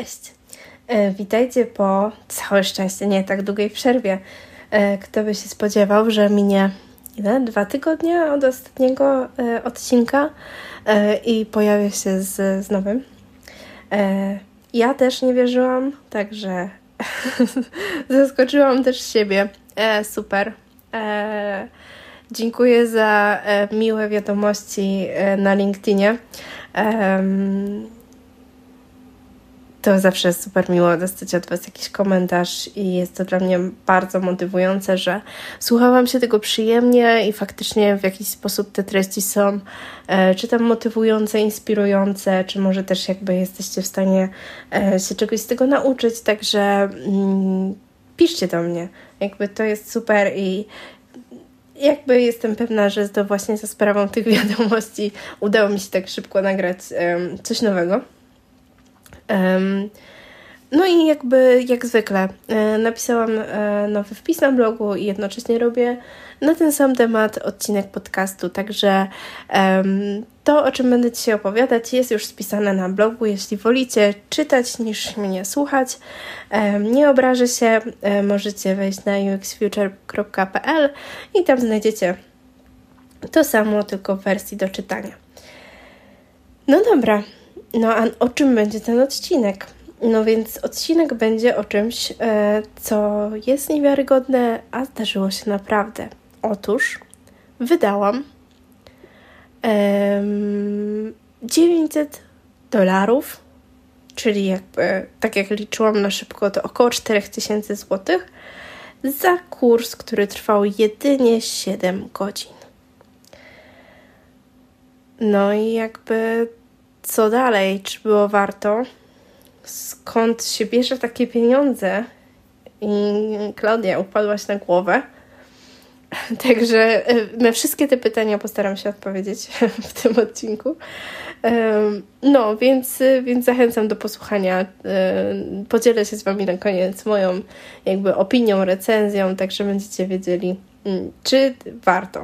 Cześć! E, witajcie po całe szczęście nie tak długiej przerwie. E, kto by się spodziewał, że minie ile? Dwa tygodnie od ostatniego e, odcinka i pojawię się z, z nowym. Ja też nie wierzyłam, także zaskoczyłam też siebie. Super. dziękuję za miłe wiadomości na LinkedInie. To zawsze super miło dostać od Was jakiś komentarz i jest to dla mnie bardzo motywujące, że słuchałam się tego przyjemnie i faktycznie w jakiś sposób te treści są e, czy tam motywujące, inspirujące, czy może też jakby jesteście w stanie e, się czegoś z tego nauczyć, także mm, piszcie do mnie. Jakby to jest super i jakby jestem pewna, że to właśnie za sprawą tych wiadomości udało mi się tak szybko nagrać coś nowego. No i jakby jak zwykle e, napisałam e, nowy wpis na blogu i jednocześnie robię na ten sam temat odcinek podcastu, także to, o czym będę Dzisiaj opowiadać, jest już spisane na blogu. Jeśli wolicie czytać niż mnie słuchać, nie obrażę się, e, możecie wejść na uxfuture.pl i tam znajdziecie to samo, tylko w wersji do czytania. No dobra, no a o czym będzie ten odcinek? No więc odcinek będzie o czymś, e, co jest niewiarygodne, a zdarzyło się naprawdę. Otóż wydałam 900 dolarów, czyli jakby, tak jak liczyłam na szybko, to około 4000 zł za kurs, który trwał jedynie 7 godzin. No i jakby co dalej? Czy było warto? Skąd się bierze takie pieniądze? I Klaudia upadłaś na głowę. Także e, na wszystkie te pytania postaram się odpowiedzieć w tym odcinku. No, więc, więc zachęcam do posłuchania. Podzielę się z Wami na koniec moją jakby opinią, recenzją, tak że będziecie wiedzieli, mm, czy warto.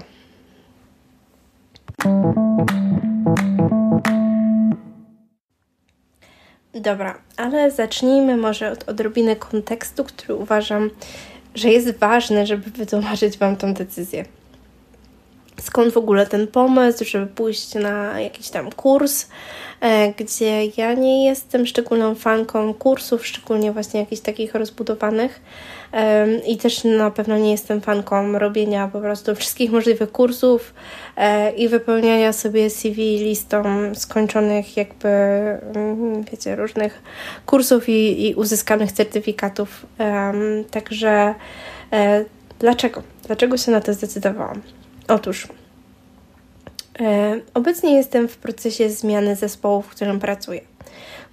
Dobra, ale zacznijmy może od odrobiny kontekstu, który uważam, że jest ważny, żeby wytłumaczyć Wam tą decyzję. Skąd w ogóle ten pomysł, żeby pójść na jakiś tam kurs, e, gdzie ja nie jestem szczególną fanką kursów, szczególnie właśnie jakichś takich rozbudowanych i też na pewno nie jestem fanką robienia po prostu wszystkich możliwych kursów e, i wypełniania sobie CV listą skończonych jakby, mm, wiecie, różnych kursów i, i uzyskanych certyfikatów. Także e, dlaczego? Dlaczego się na to zdecydowałam? Otóż e, obecnie jestem w procesie zmiany zespołu, w którym pracuję.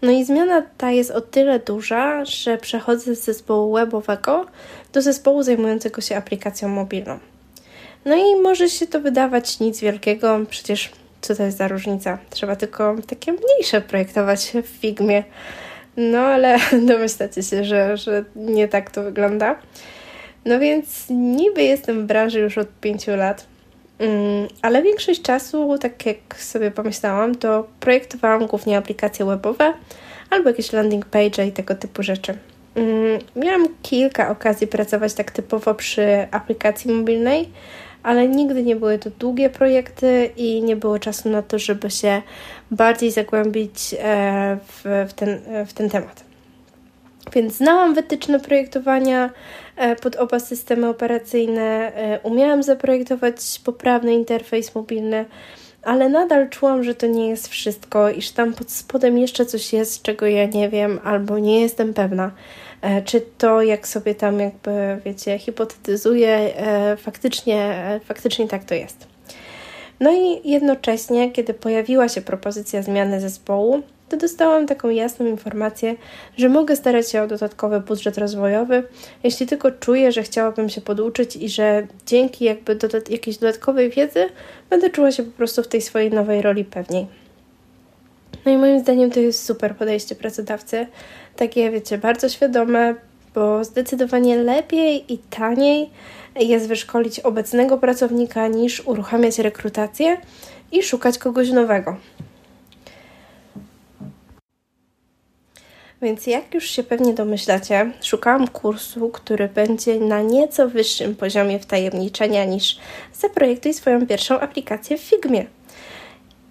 No i zmiana ta jest o tyle duża, że przechodzę z zespołu webowego do zespołu zajmującego się aplikacją mobilną. No i może się to wydawać nic wielkiego, przecież co to jest za różnica? Trzeba tylko takie mniejsze projektować w Figmie. No ale domyślacie się, że, że nie tak to wygląda. No więc niby jestem w branży już od pięciu lat, ale większość czasu, tak jak sobie pomyślałam, to projektowałam głównie aplikacje webowe albo jakieś landing page i tego typu rzeczy. Mm, miałam kilka okazji pracować tak typowo przy aplikacji mobilnej, ale nigdy nie były to długie projekty i nie było czasu na to, żeby się bardziej zagłębić e, w, ten, w ten temat. Więc znałam wytyczne projektowania e, pod oba systemy operacyjne, e, umiałam zaprojektować poprawny interfejs mobilny, ale nadal czułam, że to nie jest wszystko, iż tam pod spodem jeszcze coś jest, czego ja nie wiem, albo nie jestem pewna, e, czy to, jak sobie tam jakby, wiecie, hipotetyzuję, faktycznie, faktycznie tak to jest. No i jednocześnie, kiedy pojawiła się propozycja zmiany zespołu, to dostałam taką jasną informację, że mogę starać się o dodatkowy budżet rozwojowy, jeśli tylko czuję, że chciałabym się poduczyć i że dzięki jakby dodat jakiejś dodatkowej wiedzy będę czuła się po prostu w tej swojej nowej roli pewniej. No i moim zdaniem to jest super podejście pracodawcy, takie wiecie, bardzo świadome, bo zdecydowanie lepiej i taniej jest wyszkolić obecnego pracownika niż uruchamiać rekrutację i szukać kogoś nowego. Więc jak już się pewnie domyślacie, szukałam kursu, który będzie na nieco wyższym poziomie wtajemniczenia niż zaprojektuj swoją pierwszą aplikację w Figmie.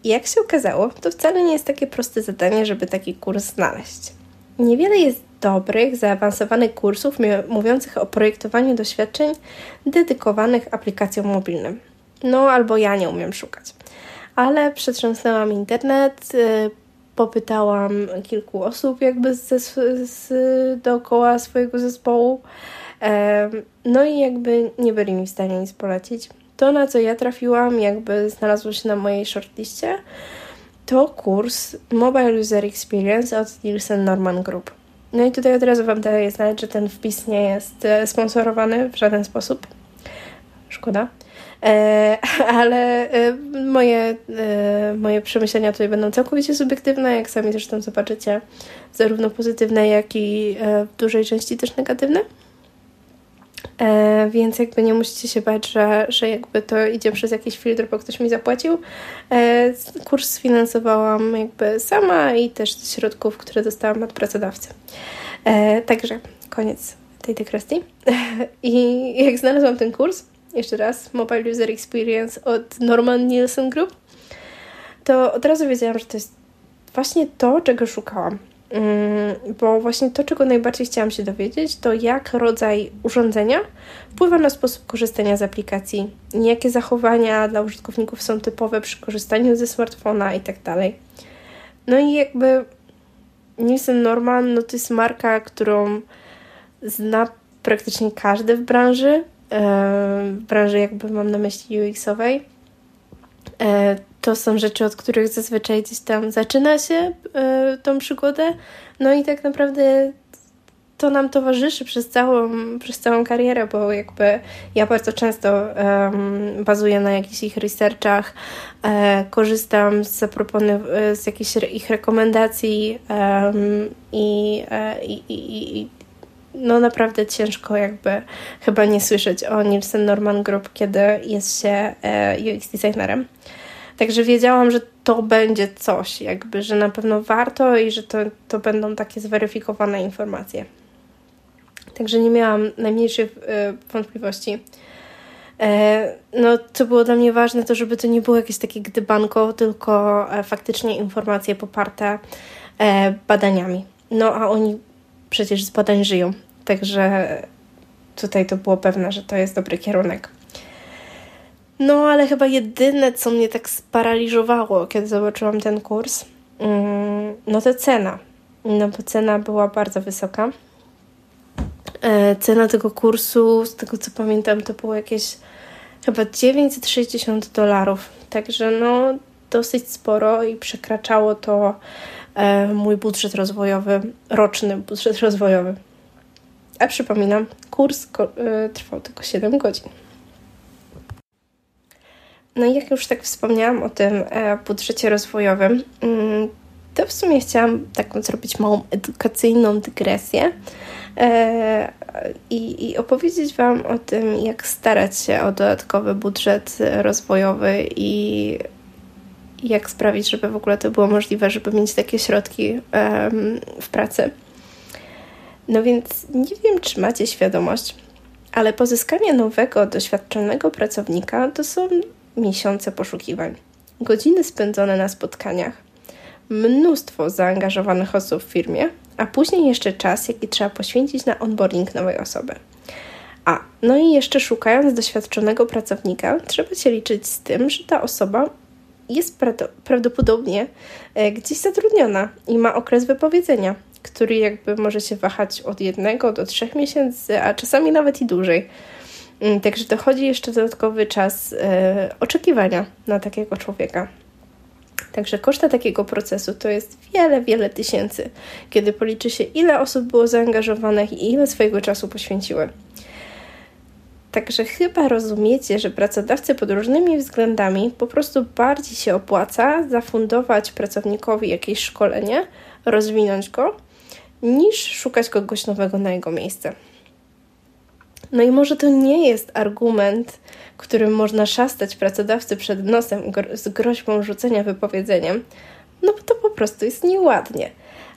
I jak się okazało, to wcale nie jest takie proste zadanie, żeby taki kurs znaleźć. Niewiele jest dobrych, zaawansowanych kursów mówiących o projektowaniu doświadczeń dedykowanych aplikacjom mobilnym. No albo ja nie umiem szukać. Ale przetrząsnęłam internet, y, popytałam kilku osób jakby z, z, dookoła swojego zespołu. No i jakby nie byli mi w stanie nic polecić. To, na co ja trafiłam, jakby znalazło się na mojej shortliście, to kurs Mobile User Experience od Nielsen Norman Group. No i tutaj od razu Wam daję znać, że ten wpis nie jest e, sponsorowany w żaden sposób. Szkoda. E, ale e, moje, e, moje przemyślenia tutaj będą całkowicie subiektywne, jak sami zresztą zobaczycie, zarówno pozytywne, jak i e, w dużej części też negatywne. E, więc jakby nie musicie się bać, że, że jakby to idzie przez jakiś filtr, bo ktoś mi zapłacił. E, kurs sfinansowałam jakby sama i też z środków, które dostałam od pracodawcy. E, także koniec tej dygresji. I jak znalazłam ten kurs, jeszcze raz, Mobile User Experience od Norman Nielsen Group, to od razu wiedziałam, że to jest właśnie to, czego szukałam. Bo właśnie to, czego najbardziej chciałam się dowiedzieć, to jak rodzaj urządzenia wpływa na sposób korzystania z aplikacji, jakie zachowania dla użytkowników są typowe przy korzystaniu ze smartfona i tak. No i jakby Nielsen Norman no to jest marka, którą zna praktycznie każdy w branży, w branży jakby mam na myśli UX-owej. To są rzeczy, od których zazwyczaj gdzieś tam zaczyna się e, tą przygodę. No i tak naprawdę to nam towarzyszy przez całą, przez całą karierę, bo jakby ja bardzo często um, bazuję na jakichś ich researchach, e, korzystam z z jakichś ich rekomendacji um, i, e, i, i, i no naprawdę ciężko jakby chyba nie słyszeć o Nielsen Norman Group, kiedy jest się e, UX designerem. Także wiedziałam, że to będzie coś, jakby, że na pewno warto i że to, to będą takie zweryfikowane informacje. Także nie miałam najmniejszych e, wątpliwości. E, no, co było dla mnie ważne, to żeby to nie było jakieś takie gdybanko, tylko faktycznie informacje poparte badaniami. No, a oni przecież z badań żyją. Także tutaj to było pewne, że to jest dobry kierunek. No, ale chyba jedyne, co mnie tak sparaliżowało, kiedy zobaczyłam ten kurs, mm, no to cena. No bo cena była bardzo wysoka. E, cena tego kursu, z tego co pamiętam, to było jakieś chyba 960 dolarów. Także no dosyć sporo i przekraczało to E, mój budżet rozwojowy, roczny budżet rozwojowy. A przypominam, kurs e, trwał tylko 7 godzin. No i jak już tak wspomniałam o tym e, budżecie rozwojowym, mm, to w sumie chciałam taką zrobić małą edukacyjną dygresję i, i opowiedzieć Wam o tym, jak starać się o dodatkowy budżet rozwojowy i jak sprawić, żeby w ogóle to było możliwe, żeby mieć takie środki w pracy. No więc nie wiem, czy macie świadomość, ale pozyskanie nowego, doświadczonego pracownika to są miesiące poszukiwań, godziny spędzone na spotkaniach, mnóstwo zaangażowanych osób w firmie, a później jeszcze czas, jaki trzeba poświęcić na onboarding nowej osoby. A, no i jeszcze szukając doświadczonego pracownika, trzeba się liczyć z tym, że ta osoba jest prawdopodobnie e, gdzieś zatrudniona i ma okres wypowiedzenia, który jakby może się wahać od jednego do trzech miesięcy, a czasami nawet i dłużej. Mm, także dochodzi jeszcze dodatkowy czas e, oczekiwania na takiego człowieka. Także koszta takiego procesu to jest wiele, wiele tysięcy, kiedy policzy się, ile osób było zaangażowanych i ile swojego czasu poświęciły. Także chyba rozumiecie, że pracodawcy pod różnymi względami po prostu bardziej się opłaca zafundować pracownikowi jakieś szkolenie, rozwinąć go, niż szukać kogoś nowego na jego miejsce. No i może to nie jest argument, którym można szastać pracodawcy przed nosem z groźbą rzucenia wypowiedzeniem, no bo to po prostu jest nieładnie.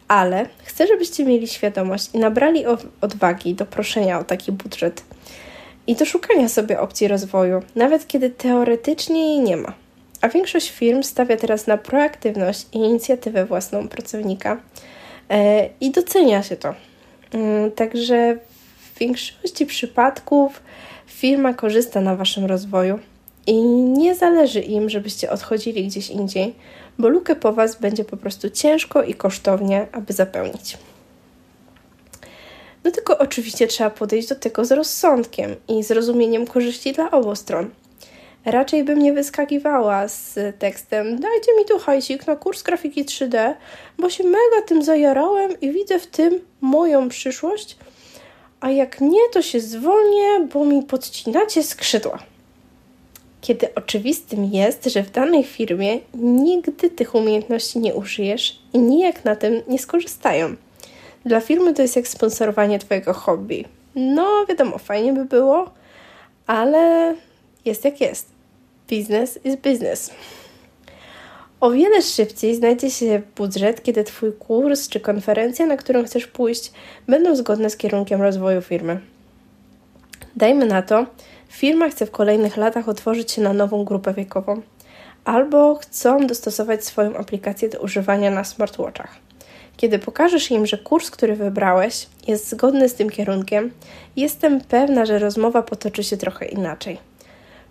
ale chcę, żebyście mieli świadomość i nabrali odwagi do proszenia o taki budżet i do szukania sobie opcji rozwoju, nawet kiedy teoretycznie jej nie ma. A większość firm stawia teraz na proaktywność i inicjatywę własną pracownika e, i docenia się to. Mm, także w większości przypadków firma korzysta na Waszym rozwoju i nie zależy im, żebyście odchodzili gdzieś indziej, bo lukę po Was będzie po prostu ciężko i kosztownie, aby zapełnić. No tylko oczywiście trzeba podejść do tego z rozsądkiem i zrozumieniem korzyści dla obu stron. Raczej bym nie wyskakiwała z tekstem dajcie mi tu hajsik na kurs grafiki 3D, bo się mega tym zajarałem i widzę w tym moją przyszłość, a jak nie, to się zwolnię, bo mi podcinacie skrzydła. Kiedy oczywistym jest, że w danej firmie nigdy tych umiejętności nie użyjesz i nijak na tym nie skorzystają. Dla firmy to jest jak sponsorowanie Twojego hobby. No, wiadomo, fajnie by było, ale jest jak jest. Business is business. O wiele szybciej znajdzie się budżet, kiedy Twój kurs czy konferencja, na którą chcesz pójść, będą zgodne z kierunkiem rozwoju firmy. Dajmy na to, firma chce w kolejnych latach otworzyć się na nową grupę wiekową, albo chcą dostosować swoją aplikację do używania na smartwatchach. Kiedy pokażesz im, że kurs, który wybrałeś, jest zgodny z tym kierunkiem, jestem pewna, że rozmowa potoczy się trochę inaczej.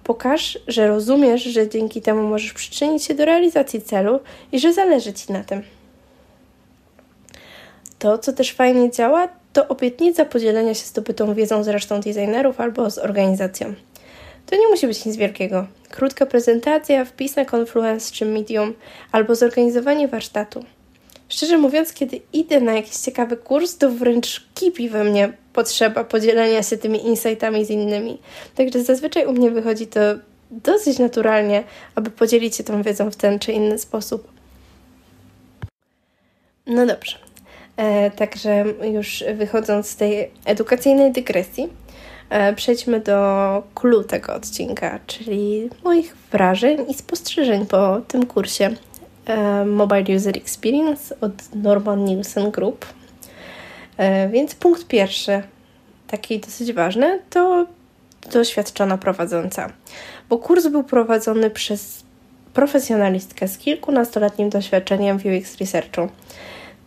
Pokaż, że rozumiesz, że dzięki temu możesz przyczynić się do realizacji celu i że zależy Ci na tym. To, co też fajnie działa, to obietnica podzielenia się zdobytą wiedzą z resztą designerów albo z organizacją. To nie musi być nic wielkiego. Krótka prezentacja, wpis na Confluence czy Medium albo zorganizowanie warsztatu. Szczerze mówiąc, kiedy idę na jakiś ciekawy kurs, to wręcz kipi we mnie potrzeba podzielenia się tymi insightami z innymi. Także zazwyczaj u mnie wychodzi to dosyć naturalnie, aby podzielić się tą wiedzą w ten czy inny sposób. No dobrze. E, także już wychodząc z tej edukacyjnej dygresji, e, przejdźmy do clue tego odcinka, czyli moich wrażeń i spostrzeżeń po tym kursie e, Mobile User Experience od Norman Nielsen Group. E, więc punkt pierwszy, taki dosyć ważny, to doświadczona prowadząca. Bo kurs był prowadzony przez profesjonalistkę z kilkunastoletnim doświadczeniem w UX Researchu,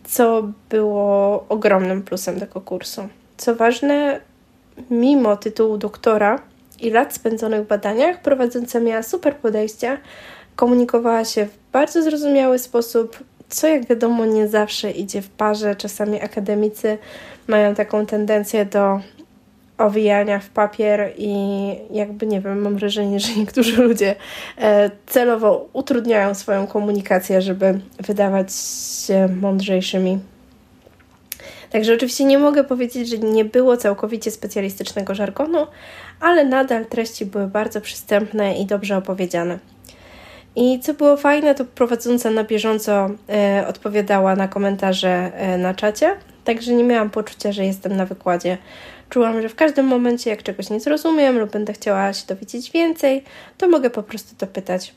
co było ogromnym plusem tego kursu. Co ważne, mimo tytułu doktora i lat spędzonych w badaniach, prowadząca miała super podejście, komunikowała się w bardzo zrozumiały sposób, co jak wiadomo nie zawsze idzie w parze. Czasami akademicy mają taką tendencję do owijania w papier i jakby nie wiem, mam wrażenie, że niektórzy ludzie e, celowo utrudniają swoją komunikację, żeby wydawać się mądrzejszymi. Także oczywiście nie mogę powiedzieć, że nie było całkowicie specjalistycznego żargonu, ale nadal treści były bardzo przystępne i dobrze opowiedziane. I co było fajne, to prowadząca na bieżąco e, odpowiadała na komentarze e, na czacie, także nie miałam poczucia, że jestem na wykładzie. Czułam, że w każdym momencie, jak czegoś nie zrozumiem lub będę chciała się dowiedzieć więcej, to mogę po prostu to pytać.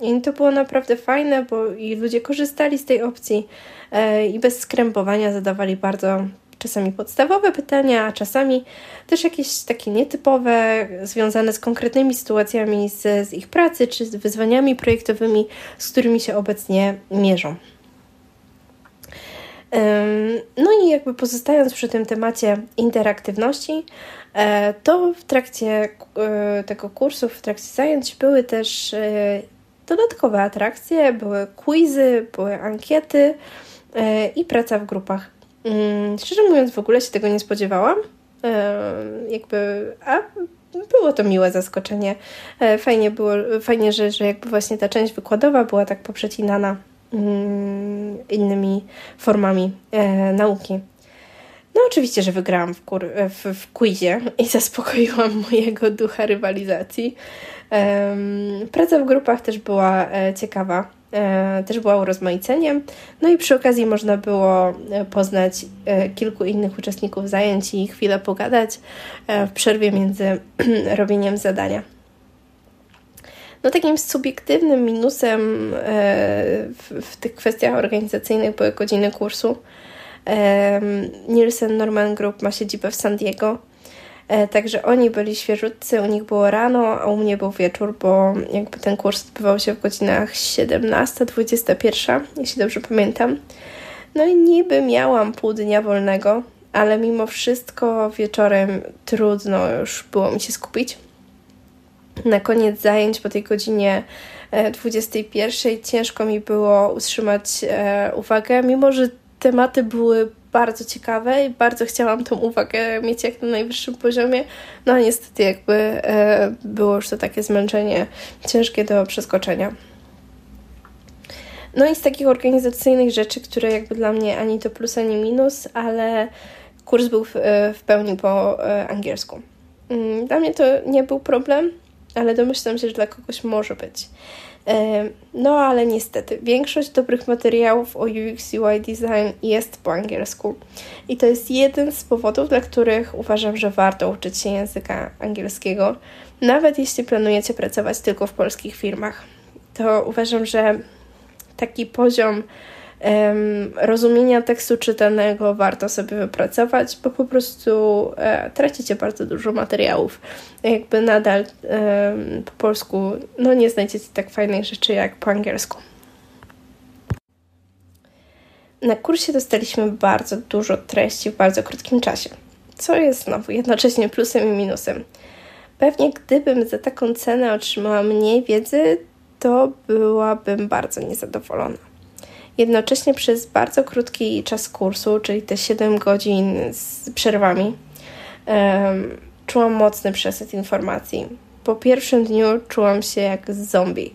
I to było naprawdę fajne, bo i ludzie korzystali z tej opcji e, i bez skrępowania zadawali bardzo czasami podstawowe pytania, a czasami też jakieś takie nietypowe, związane z konkretnymi sytuacjami z, z ich pracy czy z wyzwaniami projektowymi, z którymi się obecnie mierzą. No i jakby pozostając przy tym temacie interaktywności, e, to w trakcie e, tego kursu, w trakcie zajęć były też e, dodatkowe atrakcje, były quizy, były ankiety i praca w grupach. Mm, szczerze mówiąc, w ogóle się tego nie spodziewałam. Jakby, a było to miłe zaskoczenie. Fajnie było, fajnie, że, że jakby właśnie ta część wykładowa była tak poprzecinana Mm, innymi formami e, nauki. No oczywiście, że wygrałam w, kur, w, w quizie i zaspokoiłam mojego ducha rywalizacji. praca w grupach też była e, ciekawa, e, też była urozmaiceniem. No i przy okazji można było e, poznać e, kilku innych uczestników zajęć i chwilę pogadać e, w przerwie między robieniem zadania. No takim subiektywnym minusem e, w, w tych kwestiach organizacyjnych były godziny kursu. E, Nielsen Norman Group ma siedzibę w San Diego, e, także oni byli świeżutcy, u nich było rano, a u mnie był wieczór, bo jakby ten kurs odbywał się w godzinach 17-21, jeśli dobrze pamiętam. No i niby miałam pół dnia wolnego, ale mimo wszystko wieczorem trudno już było mi się skupić. Na koniec zajęć po tej godzinie 21 e, ciężko mi było utrzymać e, uwagę, mimo że tematy były bardzo ciekawe i bardzo chciałam tą uwagę mieć jak na najwyższym poziomie, no a niestety jakby e, było już to takie zmęczenie ciężkie do przeskoczenia. No i z takich organizacyjnych rzeczy, które jakby dla mnie ani to plus, ani minus, ale kurs był w, e, w pełni po e, angielsku. Mm, dla mnie to nie był problem, ale domyślam się, że dla kogoś może być. No ale niestety, większość dobrych materiałów o UX UI design jest po angielsku. I to jest jeden z powodów, dla których uważam, że warto uczyć się języka angielskiego, nawet jeśli planujecie pracować tylko w polskich firmach. To uważam, że taki poziom rozumienia tekstu czytanego warto sobie wypracować, bo po prostu e, tracicie bardzo dużo materiałów. Jakby nadal po polsku no nie znajdziecie tak fajnych rzeczy jak po angielsku. Na kursie dostaliśmy bardzo dużo treści w bardzo krótkim czasie, co jest znowu jednocześnie plusem i minusem. Pewnie gdybym za taką cenę otrzymała mniej wiedzy, to byłabym bardzo niezadowolona. Jednocześnie przez bardzo krótki czas kursu, czyli te 7 godzin z przerwami, czułam mocny przesyt informacji. Po pierwszym dniu czułam się jak zombie.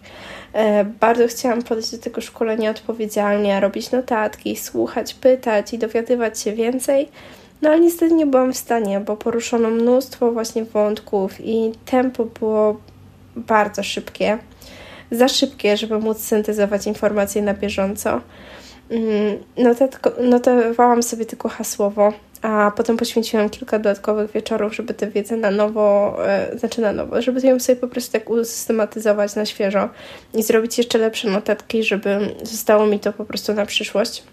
E, bardzo chciałam podejść do tego szkolenia odpowiedzialnie, robić notatki, słuchać, pytać i dowiadywać się więcej. No ale niestety nie byłam w stanie, bo poruszono mnóstwo właśnie wątków i tempo było bardzo szybkie za szybkie, żeby móc syntezować informacje na bieżąco. Mm, notowałam sobie tylko hasłowo, a potem poświęciłam kilka dodatkowych wieczorów, żeby tę wiedzę na nowo, e, znaczy na nowo, żeby ją sobie po prostu tak usystematyzować na świeżo i zrobić jeszcze lepsze notatki, żeby zostało mi to po prostu na przyszłość.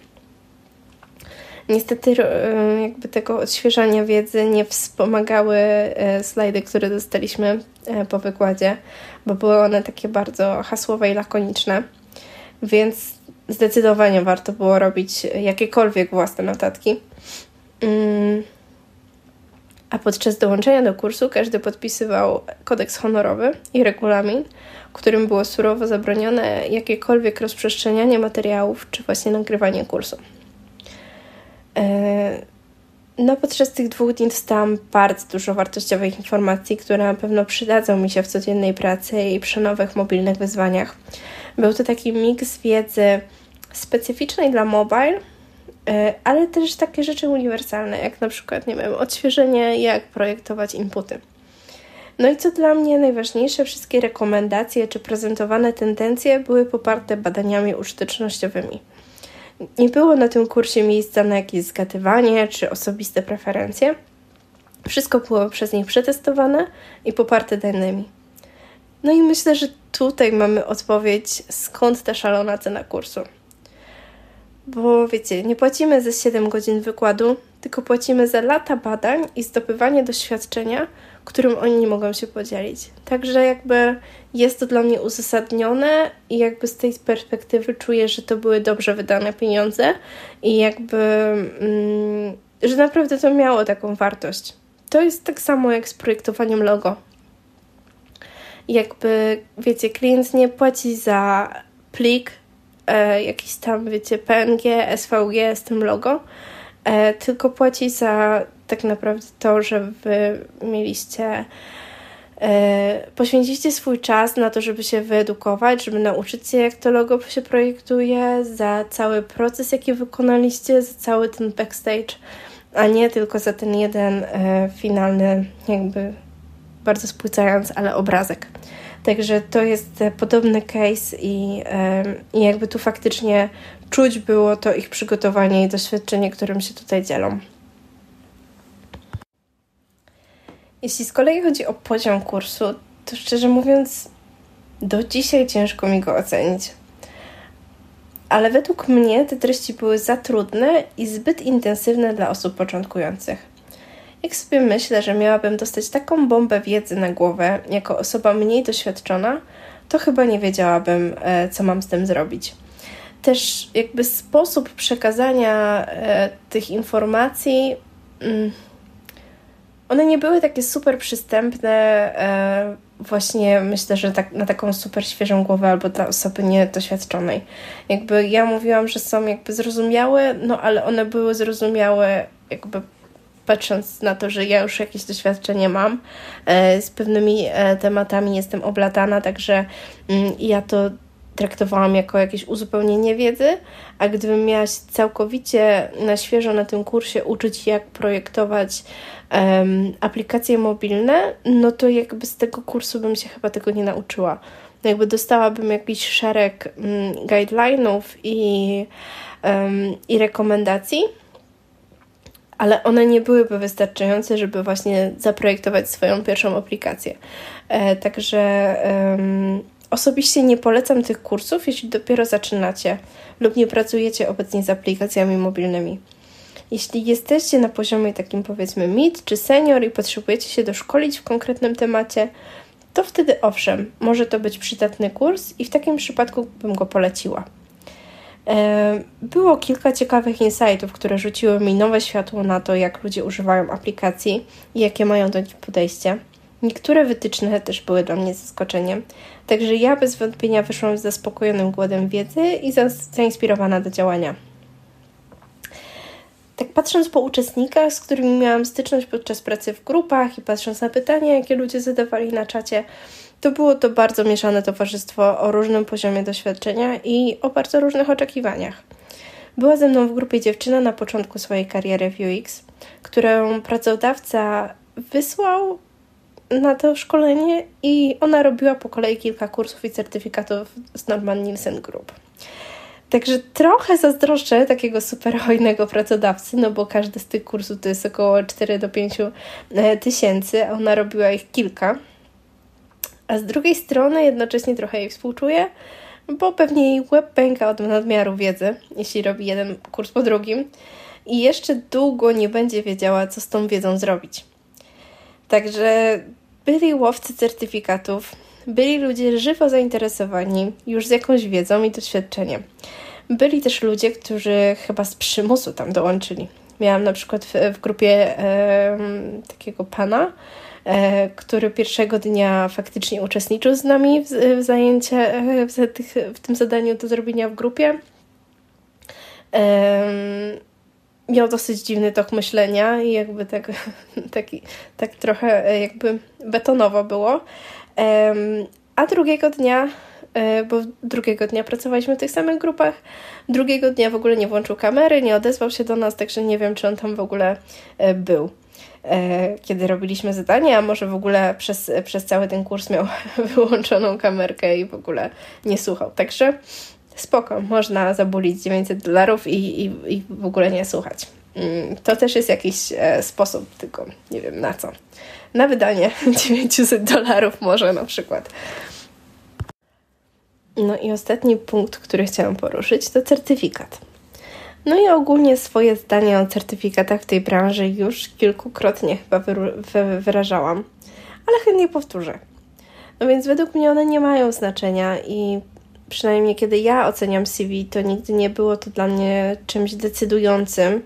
Niestety e, jakby tego odświeżania wiedzy nie wspomagały e, slajdy, które dostaliśmy e, po wykładzie, bo były one takie bardzo hasłowe i lakoniczne, więc zdecydowanie warto było robić jakiekolwiek własne notatki. Mm. A podczas dołączenia do kursu każdy podpisywał kodeks honorowy i regulamin, którym było surowo zabronione jakiekolwiek rozprzestrzenianie materiałów czy właśnie nagrywanie kursu. E, no, podczas tych dwóch dni dostałam bardzo dużo wartościowych informacji, które na pewno przydadzą mi się w codziennej pracy i przy nowych mobilnych wyzwaniach. Był to taki miks wiedzy specyficznej dla mobile, e, ale też takie rzeczy uniwersalne, jak na przykład, nie wiem, odświeżenie, jak projektować inputy. No i co dla mnie najważniejsze, wszystkie rekomendacje czy prezentowane tendencje były poparte badaniami użytecznościowymi. Nie było na tym kursie miejsca na jakieś zgadywanie czy osobiste preferencje. Wszystko było przez nich przetestowane i poparte danymi. No i myślę, że tutaj mamy odpowiedź, skąd ta szalona cena kursu. Bo wiecie, nie płacimy za 7 godzin wykładu, tylko płacimy za lata badań i zdobywanie doświadczenia, którym oni nie mogą się podzielić. Także jakby jest to dla mnie uzasadnione i jakby z tej perspektywy czuję, że to były dobrze wydane pieniądze i jakby, mm, że naprawdę to miało taką wartość. To jest tak samo jak z projektowaniem logo. Jakby, wiecie, klient nie płaci za plik, e, jakiś tam, wiecie, PNG, SVG z tym logo, e, tylko płaci za tak naprawdę to, że wy mieliście e, poświęciliście swój czas na to, żeby się wyedukować, żeby nauczyć się, jak to logo się projektuje, za cały proces, jaki wykonaliście, za cały ten backstage, a nie tylko za ten jeden e, finalny, jakby bardzo spłycając, ale obrazek. Także to jest e, podobny case i, i jakby tu faktycznie czuć było to ich przygotowanie i doświadczenie, którym się tutaj dzielą. Jeśli z kolei chodzi o poziom kursu, to szczerze mówiąc, Do dzisiaj ciężko mi go ocenić. Ale według mnie te treści były za trudne i zbyt intensywne dla osób początkujących. Jak sobie myślę, że miałabym dostać taką bombę wiedzy na głowę jako osoba mniej doświadczona, to chyba nie wiedziałabym, e, co mam z tym zrobić. Też jakby sposób przekazania e, tych informacji, mm, one nie były takie super przystępne, e, właśnie myślę, że tak, na taką super świeżą głowę albo dla osoby niedoświadczonej. Jakby ja mówiłam, że są jakby zrozumiałe, no ale one były zrozumiałe jakby patrząc na to, że ja już jakieś doświadczenie mam e, z pewnymi e, tematami, jestem oblatana, także mm, ja to traktowałam jako jakieś uzupełnienie wiedzy, a gdybym miała całkowicie na świeżo na tym kursie uczyć, jak projektować um, aplikacje mobilne, no to jakby z tego kursu bym się chyba tego nie nauczyła. No jakby dostałabym jakiś szereg um, guidelines i, um, i rekomendacji, ale one nie byłyby wystarczające, żeby właśnie zaprojektować swoją pierwszą aplikację. E, także um, osobiście nie polecam tych kursów, jeśli dopiero zaczynacie lub nie pracujecie obecnie z aplikacjami mobilnymi. Jeśli jesteście na poziomie takim powiedzmy mid czy senior i potrzebujecie się doszkolić w konkretnym temacie, to wtedy owszem, może to być przydatny kurs i w takim przypadku bym go poleciła. E, było kilka ciekawych insightów, które rzuciły mi nowe światło na to, jak ludzie używają aplikacji i jakie mają do nich podejście. Niektóre wytyczne też były dla mnie zaskoczeniem, także ja bez wątpienia wyszłam z zaspokojonym głodem wiedzy i zainspirowana do działania. Tak patrząc po uczestnikach, z którymi miałam styczność podczas pracy w grupach i patrząc na pytania, jakie ludzie zadawali na czacie, to było to bardzo mieszane towarzystwo o różnym poziomie doświadczenia i o bardzo różnych oczekiwaniach. Była ze mną w grupie dziewczyna na początku swojej kariery w UX, którą pracodawca wysłał na to szkolenie i ona robiła po kolei kilka kursów i certyfikatów z Norman Nielsen Group. Także trochę zazdroszczę takiego super hojnego pracodawcy, no bo każdy z tych kursów to jest około 4 do 5 e, tysięcy, a ona robiła ich kilka. A z drugiej strony jednocześnie trochę jej współczuję, bo pewnie jej web pęka od nadmiaru wiedzy, jeśli robi jeden kurs po drugim i jeszcze długo nie będzie wiedziała, co z tą wiedzą zrobić. Także byli łowcy certyfikatów, byli ludzie żywo zainteresowani już z jakąś wiedzą i doświadczeniem. Byli też ludzie, którzy chyba z przymusu tam dołączyli. Miałam na przykład w, w grupie e, takiego pana, e, który pierwszego dnia faktycznie uczestniczył z nami w, w zajęciach, e, w, w, tym zadaniu do zrobienia w grupie. E, miał dosyć dziwny tok myślenia i jakby tak, taki, tak trochę e, jakby betonowo było. A drugiego dnia, e, bo drugiego dnia pracowaliśmy w tych samych grupach, drugiego dnia w ogóle nie włączył kamery, nie odezwał się do nas, także nie wiem, czy on tam w ogóle e, był kiedy robiliśmy zadanie, a może w ogóle przez, przez cały ten kurs miał wyłączoną kamerkę i w ogóle nie słuchał. Także spoko, można zabulić 900 dolarów i, i, i w ogóle nie słuchać. Mm, to też jest jakiś e, sposób, tylko nie wiem na co. Na wydanie 900 dolarów może na przykład. No i ostatni punkt, który chciałam poruszyć, to certyfikat. No i ogólnie swoje zdanie o certyfikatach w tej branży już kilkukrotnie chyba wyrażałam, ale chętnie powtórzę. No więc według mnie one nie mają znaczenia i przynajmniej kiedy ja oceniam CV, to nigdy nie było to dla mnie czymś decydującym,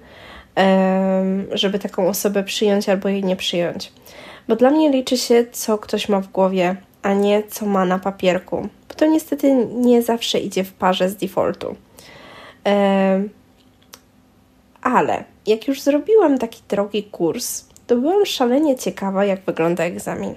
żeby taką osobę przyjąć albo jej nie przyjąć. Bo dla mnie liczy się, co ktoś ma w głowie, a nie co ma na papierku. Bo to niestety nie zawsze idzie w parze z defaultu. Ale jak już zrobiłam taki drogi kurs, to byłam szalenie ciekawa, jak wygląda egzamin.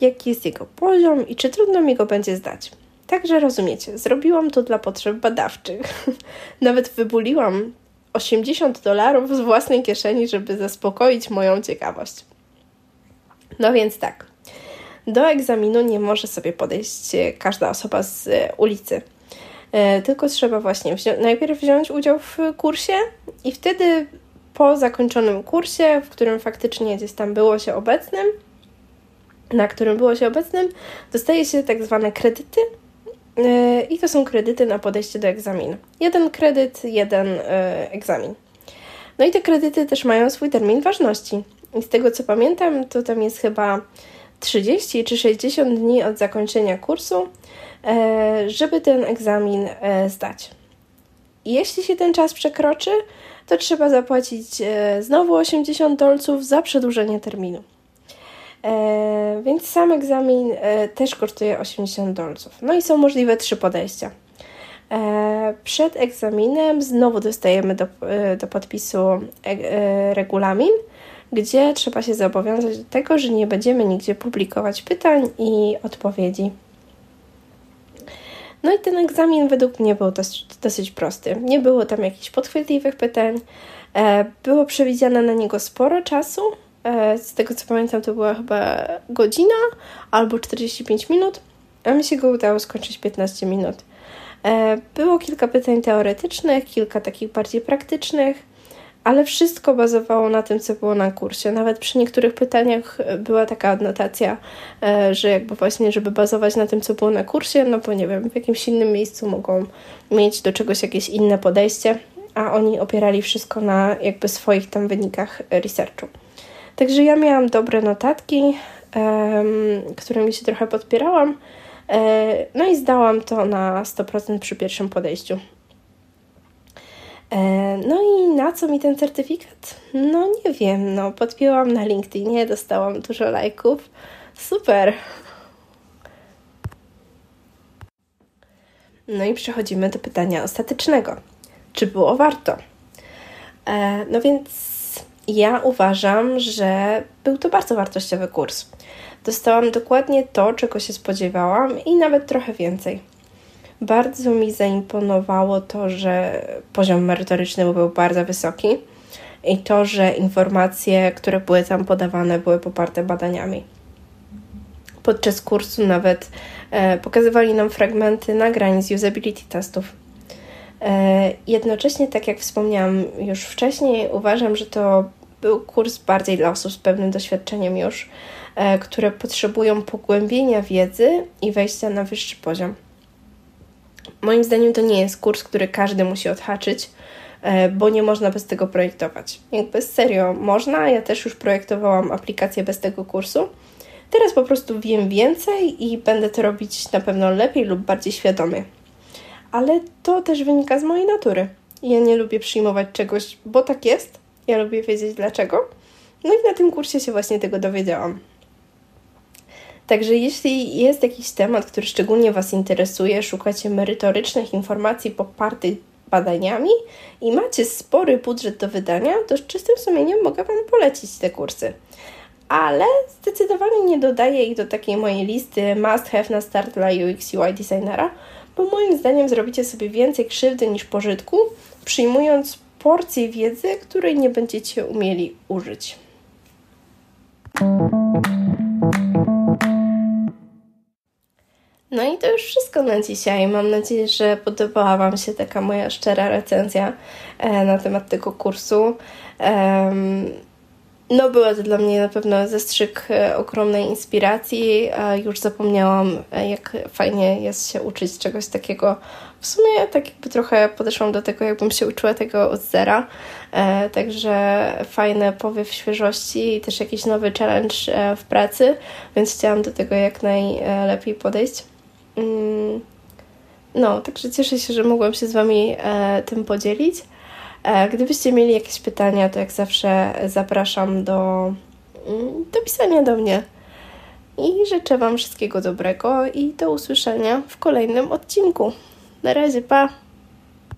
Jaki jest jego poziom i czy trudno mi go będzie zdać. Także rozumiecie, zrobiłam to dla potrzeb badawczych. Nawet wybuliłam 80 dolarów z własnej kieszeni, żeby zaspokoić moją ciekawość. No więc tak. Do egzaminu nie może sobie podejść każda osoba z ulicy. E, tylko trzeba właśnie najpierw wziąć udział w kursie i wtedy po zakończonym kursie, w którym faktycznie gdzieś tam było się obecnym, na którym było się obecnym, dostaje się tak zwane kredyty i to są kredyty na podejście do egzaminu. Jeden kredyt, jeden yy, egzamin. No i te kredyty też mają swój termin ważności. I z tego co pamiętam, to tam jest chyba 30 czy 60 dni od zakończenia kursu, yy, żeby ten egzamin zdać. Jeśli się ten czas przekroczy, to trzeba zapłacić znowu 80 dolców za przedłużenie terminu. E, więc sam egzamin e, też kosztuje 80 dolców. No i są możliwe trzy podejścia. E, przed egzaminem znowu dostajemy do, do podpisu regulamin, gdzie trzeba się zobowiązać do tego, że nie będziemy nigdzie publikować pytań i odpowiedzi. No i ten egzamin według mnie był dosyć, dosyć prosty. Nie było tam jakichś podchwytliwych pytań. Było przewidziane na niego sporo czasu, z tego co pamiętam, to była chyba godzina albo 45 minut, a mi się go udało skończyć 15 minut. E, było kilka pytań teoretycznych, kilka takich bardziej praktycznych, ale wszystko bazowało na tym, co było na kursie. Nawet przy niektórych pytaniach była taka adnotacja, e, że jakby właśnie, żeby bazować na tym, co było na kursie, no bo nie wiem, w jakimś innym miejscu mogą mieć do czegoś jakieś inne podejście, a oni opierali wszystko na jakby swoich tam wynikach researchu. Także ja miałam dobre notatki, którymi się trochę podpierałam. E, no i zdałam to na 100% przy pierwszym podejściu. E, no i na co mi ten certyfikat? No nie wiem, no podpięłam na LinkedInie, dostałam dużo lajków. Super! No i przechodzimy do pytania ostatecznego. Czy było warto? E, no więc ja uważam, że był to bardzo wartościowy kurs. Dostałam dokładnie to, czego się spodziewałam i nawet trochę więcej. Bardzo mi zaimponowało to, że poziom merytoryczny był bardzo wysoki i to, że informacje, które były tam podawane, były poparte badaniami. Podczas kursu nawet e, pokazywali nam fragmenty nagrań z usability testów. E, jednocześnie, tak jak wspomniałam już wcześniej, uważam, że to był kurs bardziej dla osób z pewnym doświadczeniem już, e, które potrzebują pogłębienia wiedzy i wejścia na wyższy poziom. Moim zdaniem to nie jest kurs, który każdy musi odhaczyć, e, bo nie można bez tego projektować. Jakby serio można, ja też już projektowałam aplikację bez tego kursu. Teraz po prostu wiem więcej i będę to robić na pewno lepiej lub bardziej świadomie. Ale to też wynika z mojej natury. Ja nie lubię przyjmować czegoś, bo tak jest, ja lubię wiedzieć dlaczego. No i na tym kursie się właśnie tego dowiedziałam. Także jeśli jest jakiś temat, który szczególnie Was interesuje, szukacie merytorycznych informacji popartych badaniami i macie spory budżet do wydania, to z czystym sumieniem mogę Wam polecić te kursy. Ale zdecydowanie nie dodaję ich do takiej mojej listy must have na start dla UX UI designera, bo moim zdaniem zrobicie sobie więcej krzywdy niż pożytku, przyjmując porcji wiedzy, której nie będziecie umieli użyć. No i to już wszystko na dzisiaj. Mam nadzieję, że podobała Wam się taka moja szczera recenzja e, na temat tego kursu. No, była to dla mnie na pewno zastrzyk e, ogromnej inspiracji. Już zapomniałam, e, jak fajnie jest się uczyć czegoś takiego. W sumie tak jakby trochę podeszłam do tego, jakbym się uczyła tego od zera. E, także fajny powiew świeżości i też jakiś nowy challenge w pracy, więc chciałam do tego jak najlepiej podejść. Mm. No, także cieszę się, że mogłam się z Wami tym podzielić. E, gdybyście mieli jakieś pytania, to jak zawsze zapraszam do, mm, do pisania do mnie. I życzę Wam wszystkiego dobrego i do usłyszenia w kolejnym odcinku. Na razie, pa!